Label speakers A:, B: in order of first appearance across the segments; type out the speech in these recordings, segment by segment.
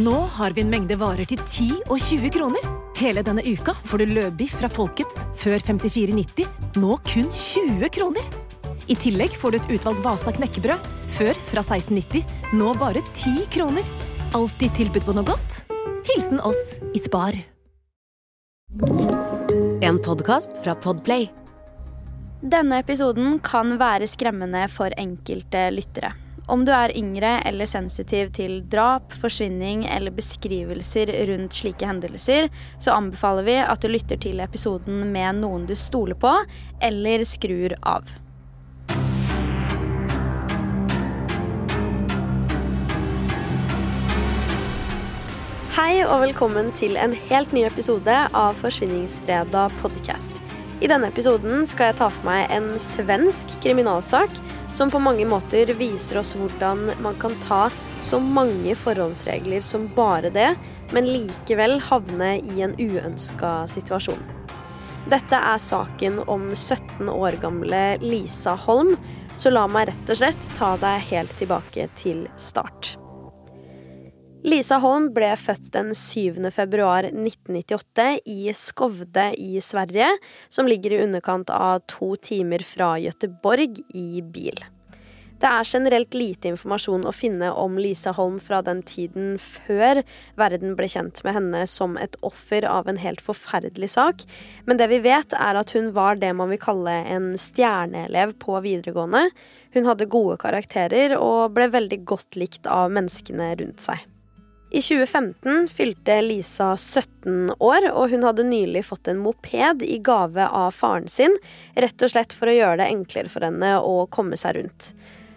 A: Nå har vi en mengde varer til 10 og 20 kroner. Hele denne uka får du løbiff fra Folkets før 54,90, nå kun 20 kroner. I tillegg får du et utvalgt Vasa knekkebrød, før fra 16,90, nå bare 10 kroner. Alltid tilbud på noe godt. Hilsen oss i Spar.
B: En podkast fra Podplay.
C: Denne episoden kan være skremmende for enkelte lyttere. Om du er yngre eller sensitiv til drap, forsvinning eller beskrivelser rundt slike hendelser, så anbefaler vi at du lytter til episoden med noen du stoler på, eller skrur av. Hei og velkommen til en helt ny episode av Forsvinningsfredag podcast. I denne episoden skal jeg ta for meg en svensk kriminalsak som på mange måter viser oss hvordan man kan ta så mange forhåndsregler som bare det, men likevel havne i en uønska situasjon. Dette er saken om 17 år gamle Lisa Holm, så la meg rett og slett ta deg helt tilbake til start. Lisa Holm ble født den 7. februar 1998 i Skovde i Sverige, som ligger i underkant av to timer fra Gøteborg i bil. Det er generelt lite informasjon å finne om Lisa Holm fra den tiden før verden ble kjent med henne som et offer av en helt forferdelig sak, men det vi vet er at hun var det man vil kalle en stjerneelev på videregående. Hun hadde gode karakterer og ble veldig godt likt av menneskene rundt seg. I 2015 fylte Lisa 17 år, og hun hadde nylig fått en moped i gave av faren sin, rett og slett for å gjøre det enklere for henne å komme seg rundt.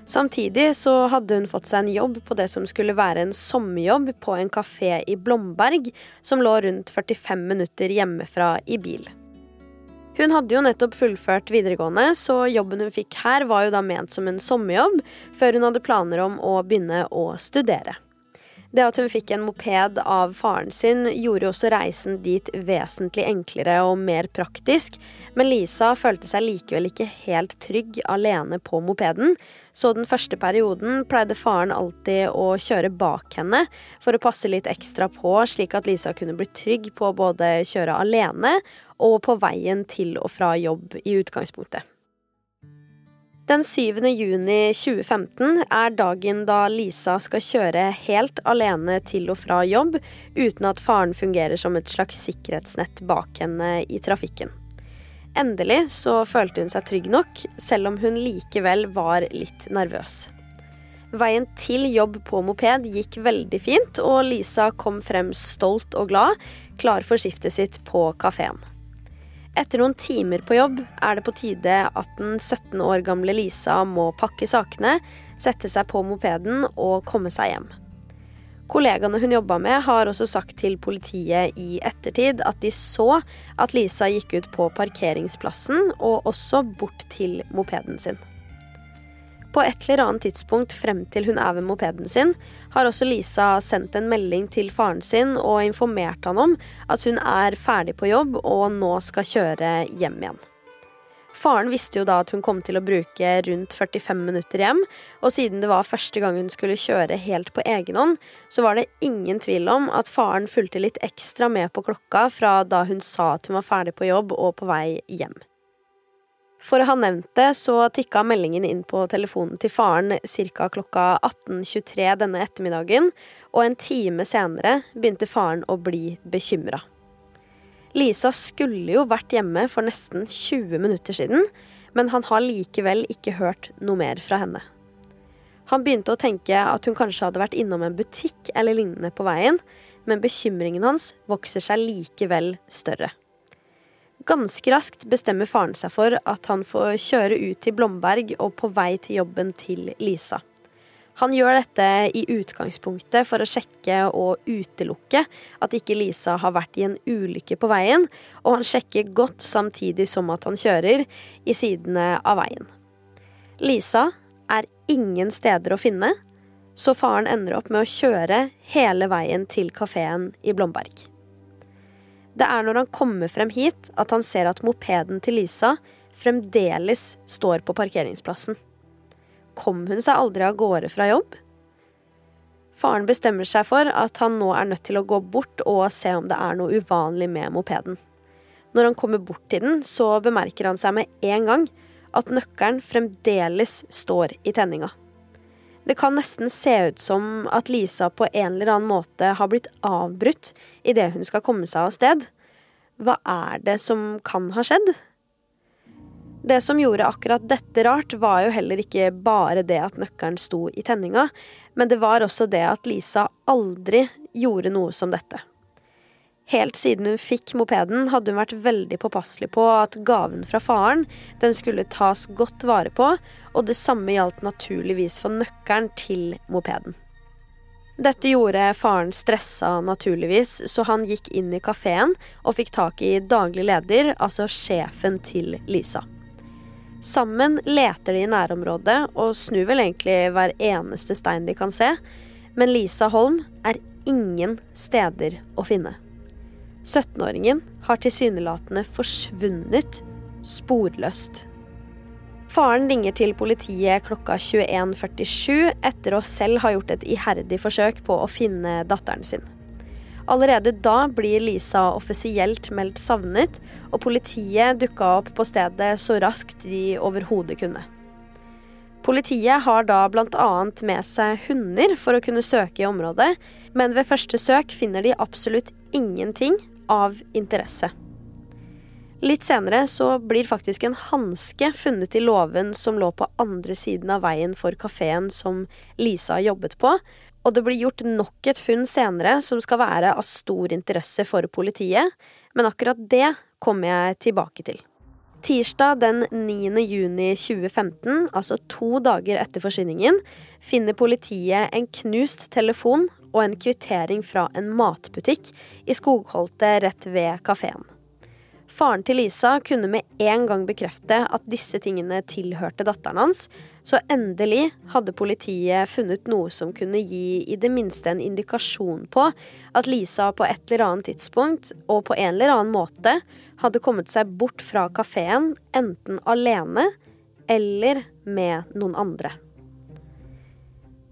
C: Samtidig så hadde hun fått seg en jobb på det som skulle være en sommerjobb på en kafé i Blomberg, som lå rundt 45 minutter hjemmefra i bil. Hun hadde jo nettopp fullført videregående, så jobben hun fikk her var jo da ment som en sommerjobb, før hun hadde planer om å begynne å studere. Det at hun fikk en moped av faren sin, gjorde også reisen dit vesentlig enklere og mer praktisk, men Lisa følte seg likevel ikke helt trygg alene på mopeden, så den første perioden pleide faren alltid å kjøre bak henne for å passe litt ekstra på, slik at Lisa kunne bli trygg på å både kjøre alene og på veien til og fra jobb i utgangspunktet. Den 7. juni 2015 er dagen da Lisa skal kjøre helt alene til og fra jobb, uten at faren fungerer som et slags sikkerhetsnett bak henne i trafikken. Endelig så følte hun seg trygg nok, selv om hun likevel var litt nervøs. Veien til jobb på moped gikk veldig fint, og Lisa kom frem stolt og glad, klar for skiftet sitt på kafeen. Etter noen timer på jobb er det på tide at den 17 år gamle Lisa må pakke sakene, sette seg på mopeden og komme seg hjem. Kollegaene hun jobba med, har også sagt til politiet i ettertid at de så at Lisa gikk ut på parkeringsplassen og også bort til mopeden sin. På et eller annet tidspunkt frem til hun er ved mopeden sin, har også Lisa sendt en melding til faren sin og informert han om at hun er ferdig på jobb og nå skal kjøre hjem igjen. Faren visste jo da at hun kom til å bruke rundt 45 minutter hjem, og siden det var første gang hun skulle kjøre helt på egen hånd, så var det ingen tvil om at faren fulgte litt ekstra med på klokka fra da hun sa at hun var ferdig på jobb og på vei hjem. For å ha nevnt det, så tikka meldingen inn på telefonen til faren ca. klokka 18.23 denne ettermiddagen, og en time senere begynte faren å bli bekymra. Lisa skulle jo vært hjemme for nesten 20 minutter siden, men han har likevel ikke hørt noe mer fra henne. Han begynte å tenke at hun kanskje hadde vært innom en butikk eller lignende på veien, men bekymringen hans vokser seg likevel større. Ganske raskt bestemmer faren seg for at han får kjøre ut til Blomberg og på vei til jobben til Lisa. Han gjør dette i utgangspunktet for å sjekke og utelukke at ikke Lisa har vært i en ulykke på veien, og han sjekker godt samtidig som at han kjører i sidene av veien. Lisa er ingen steder å finne, så faren ender opp med å kjøre hele veien til kafeen i Blomberg. Det er når han kommer frem hit at han ser at mopeden til Lisa fremdeles står på parkeringsplassen. Kom hun seg aldri av gårde fra jobb? Faren bestemmer seg for at han nå er nødt til å gå bort og se om det er noe uvanlig med mopeden. Når han kommer bort til den, så bemerker han seg med en gang at nøkkelen fremdeles står i tenninga. Det kan nesten se ut som at Lisa på en eller annen måte har blitt avbrutt idet hun skal komme seg av sted. Hva er det som kan ha skjedd? Det som gjorde akkurat dette rart, var jo heller ikke bare det at nøkkelen sto i tenninga, men det var også det at Lisa aldri gjorde noe som dette. Helt siden hun fikk mopeden, hadde hun vært veldig påpasselig på at gaven fra faren den skulle tas godt vare på, og det samme gjaldt naturligvis for nøkkelen til mopeden. Dette gjorde faren stressa naturligvis, så han gikk inn i kafeen og fikk tak i daglig leder, altså sjefen til Lisa. Sammen leter de i nærområdet og snur vel egentlig hver eneste stein de kan se, men Lisa Holm er ingen steder å finne. 17-åringen har tilsynelatende forsvunnet sporløst. Faren ringer til politiet klokka 21.47 etter å selv ha gjort et iherdig forsøk på å finne datteren sin. Allerede da blir Lisa offisielt meldt savnet, og politiet dukka opp på stedet så raskt de overhodet kunne. Politiet har da bl.a. med seg hunder for å kunne søke i området, men ved første søk finner de absolutt ingenting av interesse. Litt senere så blir faktisk en hanske funnet i låven som lå på andre siden av veien for kafeen som Lisa jobbet på, og det blir gjort nok et funn senere som skal være av stor interesse for politiet, men akkurat det kommer jeg tilbake til. Tirsdag den 9. juni 2015, altså to dager etter forsvinningen, finner politiet en knust telefon og en kvittering fra en matbutikk i Skogholtet rett ved kafeen. Faren til Lisa kunne med en gang bekrefte at disse tingene tilhørte datteren hans, så endelig hadde politiet funnet noe som kunne gi i det minste en indikasjon på at Lisa på et eller annet tidspunkt og på en eller annen måte hadde kommet seg bort fra kafeen, enten alene eller med noen andre.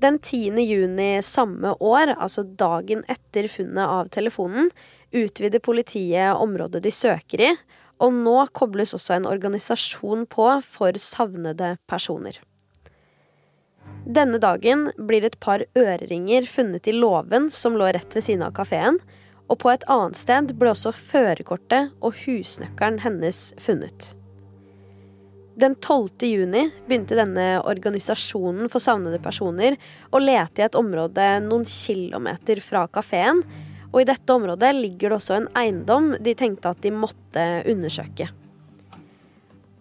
C: Den 10. juni samme år, altså dagen etter funnet av telefonen, utvider politiet området de søker i, og nå kobles også en organisasjon på for savnede personer. Denne dagen blir et par øreringer funnet i låven som lå rett ved siden av kafeen, og på et annet sted ble også førerkortet og husnøkkelen hennes funnet. Den 12. juni begynte denne organisasjonen for savnede personer å lete i et område noen kilometer fra kafeen, og i dette området ligger det også en eiendom de tenkte at de måtte undersøke.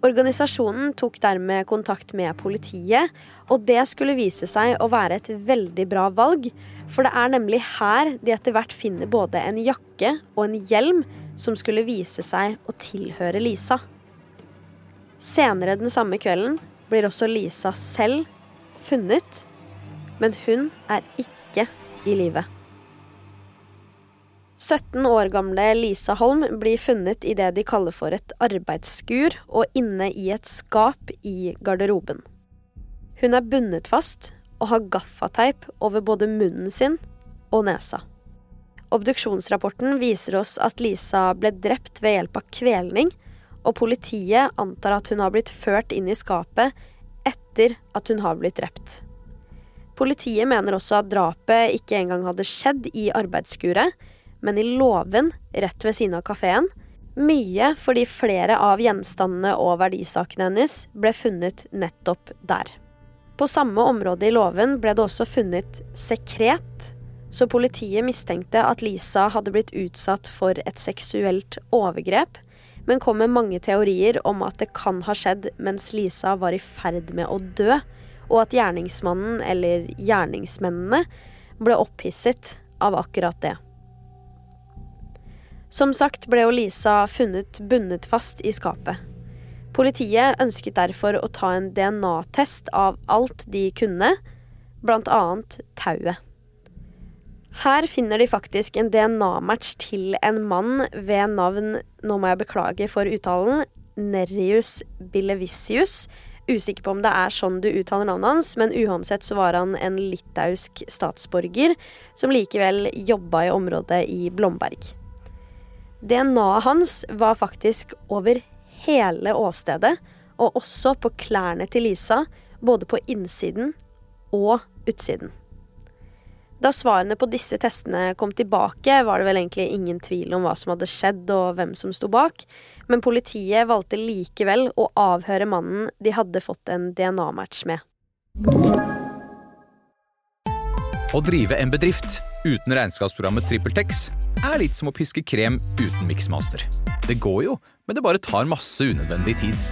C: Organisasjonen tok dermed kontakt med politiet, og det skulle vise seg å være et veldig bra valg, for det er nemlig her de etter hvert finner både en jakke og en hjelm som skulle vise seg å tilhøre Lisa. Senere den samme kvelden blir også Lisa selv funnet, men hun er ikke i live. 17 år gamle Lisa Holm blir funnet i det de kaller for et arbeidsskur, og inne i et skap i garderoben. Hun er bundet fast og har gaffateip over både munnen sin og nesa. Obduksjonsrapporten viser oss at Lisa ble drept ved hjelp av kvelning, og politiet antar at hun har blitt ført inn i skapet etter at hun har blitt drept. Politiet mener også at drapet ikke engang hadde skjedd i arbeidsskuret, men i låven rett ved siden av kafeen. Mye fordi flere av gjenstandene og verdisakene hennes ble funnet nettopp der. På samme område i låven ble det også funnet sekret, så politiet mistenkte at Lisa hadde blitt utsatt for et seksuelt overgrep, men kom med mange teorier om at det kan ha skjedd mens Lisa var i ferd med å dø, og at gjerningsmannen, eller gjerningsmennene, ble opphisset av akkurat det. Som sagt ble Lisa funnet bundet fast i skapet. Politiet ønsket derfor å ta en DNA-test av alt de kunne, blant annet tauet. Her finner de faktisk en DNA-match til en mann ved navn, nå må jeg beklage for uttalen, Nerius Bilevisius. Usikker på om det er sånn du uttaler navnet hans, men uansett så var han en litauisk statsborger som likevel jobba i området i Blomberg. DNA-et hans var faktisk over hele åstedet, og også på klærne til Lisa, både på innsiden og utsiden. Da svarene på disse testene kom tilbake, var det vel egentlig ingen tvil om hva som hadde skjedd og hvem som sto bak, men politiet valgte likevel å avhøre mannen de hadde fått en DNA-match med.
D: Å drive en bedrift uten regnskapsprogrammet TrippelTex er litt som å piske krem uten miksmaster. Det går jo, men det bare tar masse unødvendig tid.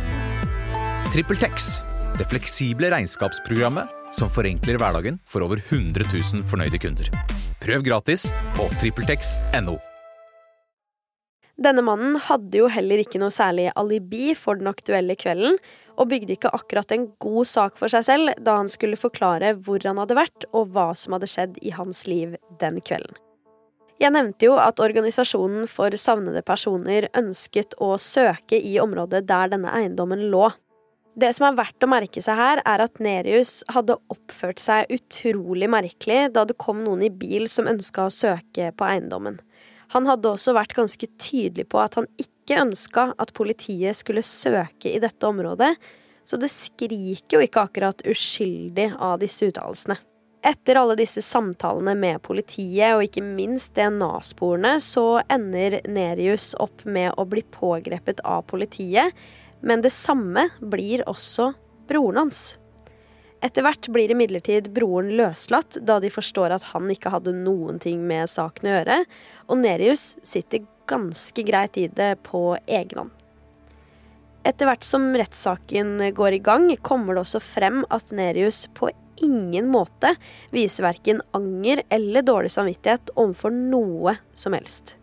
D: TrippelTex, det fleksible regnskapsprogrammet som forenkler hverdagen for over 100 000 fornøyde kunder. Prøv gratis på TrippelTex.no.
C: Denne mannen hadde jo heller ikke noe særlig alibi for den aktuelle kvelden, og bygde ikke akkurat en god sak for seg selv da han skulle forklare hvor han hadde vært og hva som hadde skjedd i hans liv den kvelden. Jeg nevnte jo at Organisasjonen for savnede personer ønsket å søke i området der denne eiendommen lå. Det som er verdt å merke seg her, er at Nerius hadde oppført seg utrolig merkelig da det kom noen i bil som ønska å søke på eiendommen. Han hadde også vært ganske tydelig på at han ikke ønska at politiet skulle søke i dette området, så det skriker jo ikke akkurat uskyldig av disse uttalelsene. Etter alle disse samtalene med politiet, og ikke minst DNA-sporene, så ender Nerius opp med å bli pågrepet av politiet men det samme blir også broren hans. Etter hvert blir imidlertid broren løslatt, da de forstår at han ikke hadde noen ting med saken å gjøre, og Nerius sitter ganske greit i det på egen hånd. Etter hvert som rettssaken går i gang, kommer det også frem at Nerius på ingen måte viser verken anger eller dårlig samvittighet overfor noe som helst.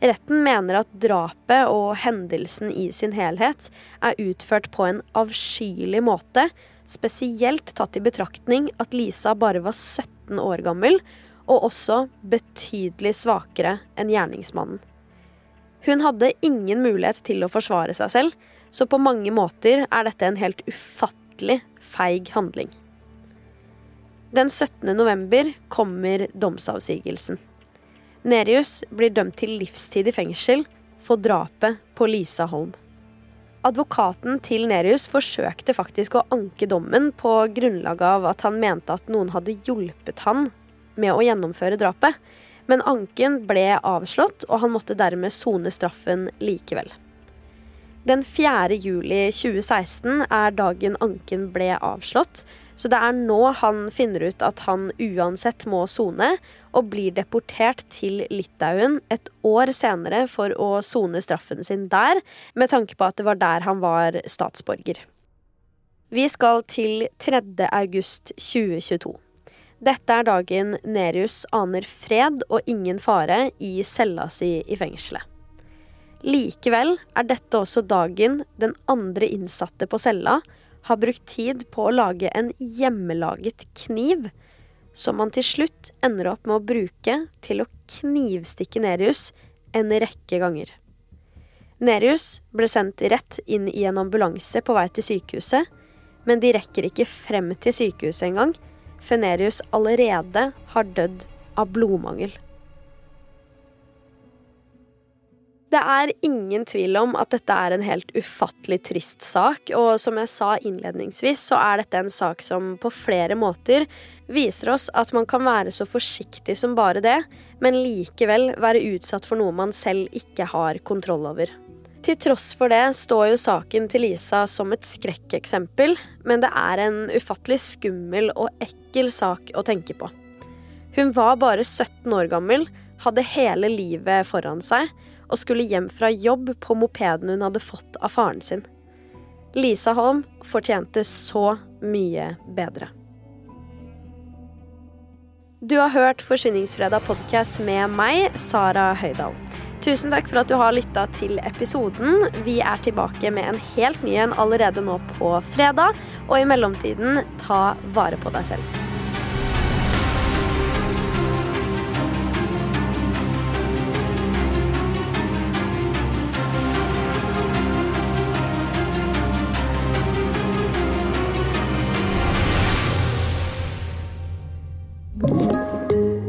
C: Retten mener at drapet og hendelsen i sin helhet er utført på en avskyelig måte, spesielt tatt i betraktning at Lisa bare var 17 år gammel, og også betydelig svakere enn gjerningsmannen. Hun hadde ingen mulighet til å forsvare seg selv, så på mange måter er dette en helt ufattelig feig handling. Den 17. november kommer domsavsigelsen. Nerius blir dømt til livstid i fengsel for drapet på Lisa Holm. Advokaten til Nerius forsøkte faktisk å anke dommen på grunnlag av at han mente at noen hadde hjulpet han med å gjennomføre drapet, men anken ble avslått, og han måtte dermed sone straffen likevel. Den 4. juli 2016 er dagen anken ble avslått, så det er nå han finner ut at han uansett må sone, og blir deportert til Litauen et år senere for å sone straffen sin der, med tanke på at det var der han var statsborger. Vi skal til 3. august 2022. Dette er dagen Nerius aner fred og ingen fare i cella si i fengselet. Likevel er dette også dagen den andre innsatte på cella har brukt tid på å lage en hjemmelaget kniv som han til slutt ender opp med å bruke til å knivstikke Nerius en rekke ganger. Nerius ble sendt rett inn i en ambulanse på vei til sykehuset, men de rekker ikke frem til sykehuset engang, før Nerius allerede har dødd av blodmangel. Det er ingen tvil om at dette er en helt ufattelig trist sak, og som jeg sa innledningsvis, så er dette en sak som på flere måter viser oss at man kan være så forsiktig som bare det, men likevel være utsatt for noe man selv ikke har kontroll over. Til tross for det står jo saken til Lisa som et skrekkeksempel, men det er en ufattelig skummel og ekkel sak å tenke på. Hun var bare 17 år gammel, hadde hele livet foran seg, og skulle hjem fra jobb på mopeden hun hadde fått av faren sin. Lisa Holm fortjente så mye bedre. Du har hørt Forsvinningsfredag podkast med meg, Sara Høydahl. Tusen takk for at du har lytta til episoden. Vi er tilbake med en helt ny en allerede nå på fredag. Og i mellomtiden, ta vare på deg selv.